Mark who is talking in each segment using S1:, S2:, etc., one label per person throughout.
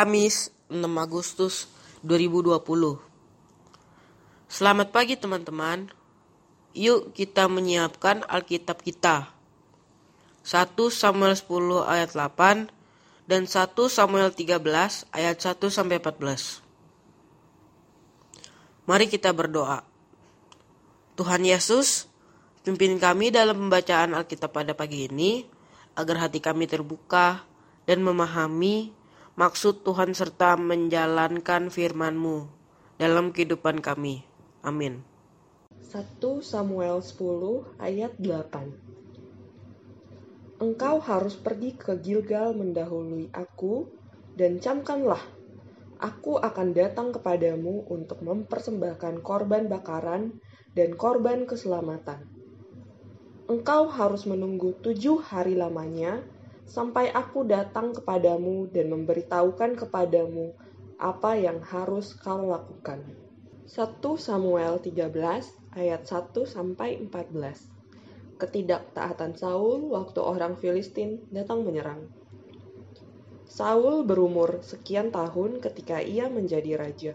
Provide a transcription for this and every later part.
S1: Kamis 6 Agustus 2020 Selamat pagi teman-teman. Yuk kita menyiapkan Alkitab kita. 1 Samuel 10 ayat 8 dan 1 Samuel 13 ayat 1 sampai 14 Mari kita berdoa. Tuhan Yesus pimpin kami dalam pembacaan Alkitab pada pagi ini agar hati kami terbuka dan memahami maksud Tuhan serta menjalankan firman-Mu dalam kehidupan kami. Amin.
S2: 1 Samuel 10 ayat 8 Engkau harus pergi ke Gilgal mendahului aku dan camkanlah aku akan datang kepadamu untuk mempersembahkan korban bakaran dan korban keselamatan. Engkau harus menunggu tujuh hari lamanya sampai aku datang kepadamu dan memberitahukan kepadamu apa yang harus kau lakukan. 1 Samuel 13 ayat 1 sampai 14. Ketidaktaatan Saul waktu orang Filistin datang menyerang. Saul berumur sekian tahun ketika ia menjadi raja.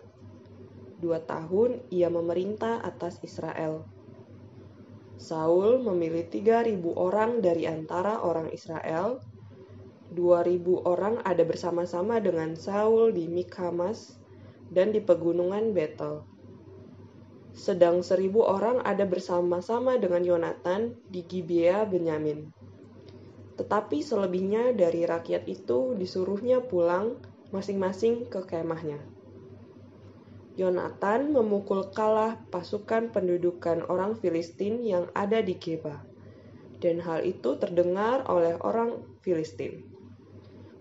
S2: Dua tahun ia memerintah atas Israel. Saul memilih 3.000 orang dari antara orang Israel 2000 orang ada bersama-sama dengan Saul di Mikhamas dan di pegunungan Betel. Sedang seribu orang ada bersama-sama dengan Yonatan di Gibea Benyamin. Tetapi selebihnya dari rakyat itu disuruhnya pulang masing-masing ke kemahnya. Yonatan memukul kalah pasukan pendudukan orang Filistin yang ada di Geba, dan hal itu terdengar oleh orang Filistin.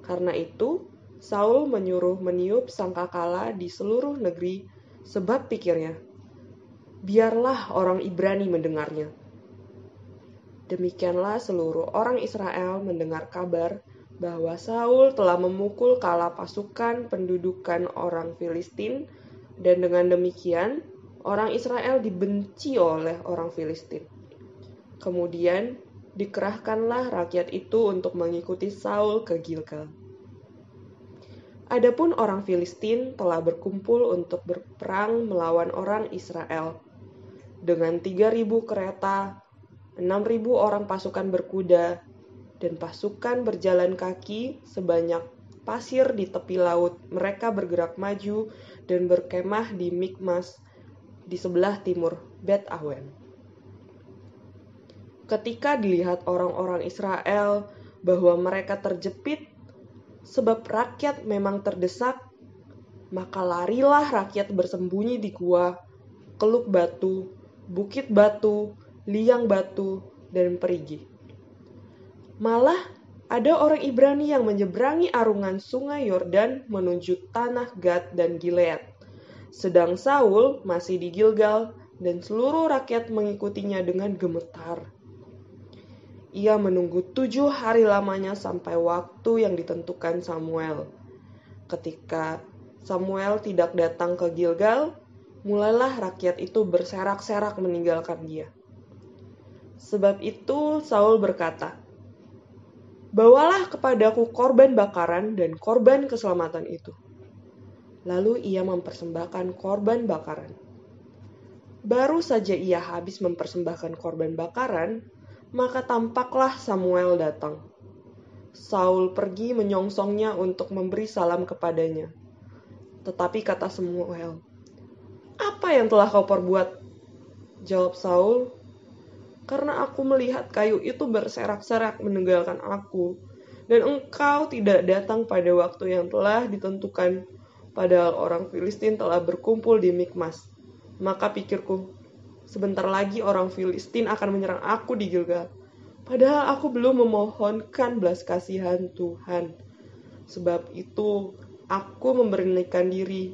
S2: Karena itu, Saul menyuruh meniup sangkakala di seluruh negeri sebab pikirnya, biarlah orang Ibrani mendengarnya. Demikianlah seluruh orang Israel mendengar kabar bahwa Saul telah memukul kala pasukan pendudukan orang Filistin dan dengan demikian orang Israel dibenci oleh orang Filistin. Kemudian dikerahkanlah rakyat itu untuk mengikuti Saul ke Gilgal. Adapun orang Filistin telah berkumpul untuk berperang melawan orang Israel. Dengan 3.000 kereta, 6.000 orang pasukan berkuda, dan pasukan berjalan kaki sebanyak pasir di tepi laut, mereka bergerak maju dan berkemah di Mikmas di sebelah timur Bet Awen ketika dilihat orang-orang Israel bahwa mereka terjepit sebab rakyat memang terdesak, maka larilah rakyat bersembunyi di gua, keluk batu, bukit batu, liang batu, dan perigi. Malah ada orang Ibrani yang menyeberangi arungan sungai Yordan menuju tanah Gad dan Gilead. Sedang Saul masih di Gilgal dan seluruh rakyat mengikutinya dengan gemetar. Ia menunggu tujuh hari lamanya sampai waktu yang ditentukan Samuel. Ketika Samuel tidak datang ke Gilgal, mulailah rakyat itu berserak-serak meninggalkan dia. Sebab itu Saul berkata, Bawalah kepadaku korban bakaran dan korban keselamatan itu. Lalu ia mempersembahkan korban bakaran. Baru saja ia habis mempersembahkan korban bakaran, maka tampaklah Samuel datang. Saul pergi menyongsongnya untuk memberi salam kepadanya. Tetapi kata Samuel, "Apa yang telah kau perbuat?" Jawab Saul, "Karena aku melihat kayu itu berserak-serak meninggalkan aku, dan engkau tidak datang pada waktu yang telah ditentukan, padahal orang Filistin telah berkumpul di Mikmas. Maka pikirku, Sebentar lagi orang Filistin akan menyerang aku di Gilgal. Padahal aku belum memohonkan belas kasihan Tuhan. Sebab itu aku memberanikan diri,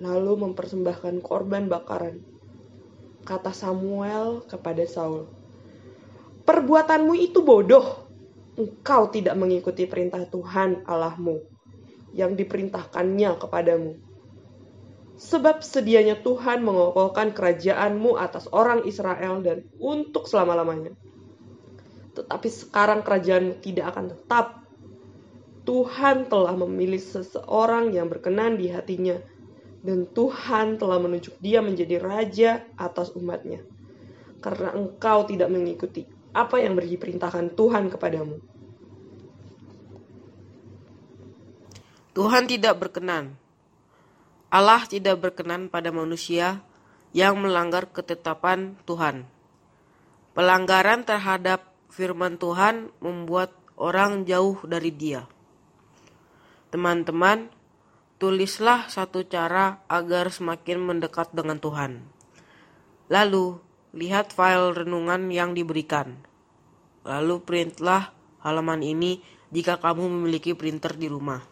S2: lalu mempersembahkan korban bakaran. Kata Samuel kepada Saul, Perbuatanmu itu bodoh. Engkau tidak mengikuti perintah Tuhan Allahmu yang diperintahkannya kepadamu Sebab sedianya Tuhan mengokohkan kerajaanmu atas orang Israel dan untuk selama-lamanya. Tetapi sekarang kerajaanmu tidak akan tetap. Tuhan telah memilih seseorang yang berkenan di hatinya, dan Tuhan telah menunjuk dia menjadi raja atas umatnya. Karena engkau tidak mengikuti apa yang diperintahkan Tuhan kepadamu.
S1: Tuhan tidak berkenan. Allah tidak berkenan pada manusia yang melanggar ketetapan Tuhan. Pelanggaran terhadap firman Tuhan membuat orang jauh dari Dia. Teman-teman, tulislah satu cara agar semakin mendekat dengan Tuhan. Lalu, lihat file renungan yang diberikan. Lalu printlah halaman ini jika kamu memiliki printer di rumah.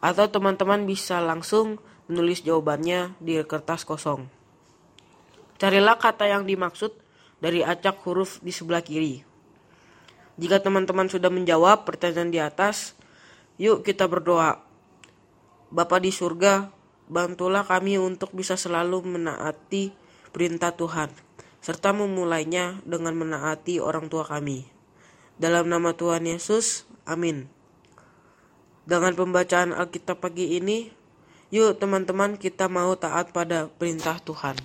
S1: Atau teman-teman bisa langsung menulis jawabannya di kertas kosong. Carilah kata yang dimaksud dari acak huruf di sebelah kiri. Jika teman-teman sudah menjawab pertanyaan di atas, yuk kita berdoa. Bapa di surga, bantulah kami untuk bisa selalu menaati perintah Tuhan, serta memulainya dengan menaati orang tua kami. Dalam nama Tuhan Yesus, amin. Dengan pembacaan Alkitab pagi ini, yuk teman-teman kita mau taat pada perintah Tuhan.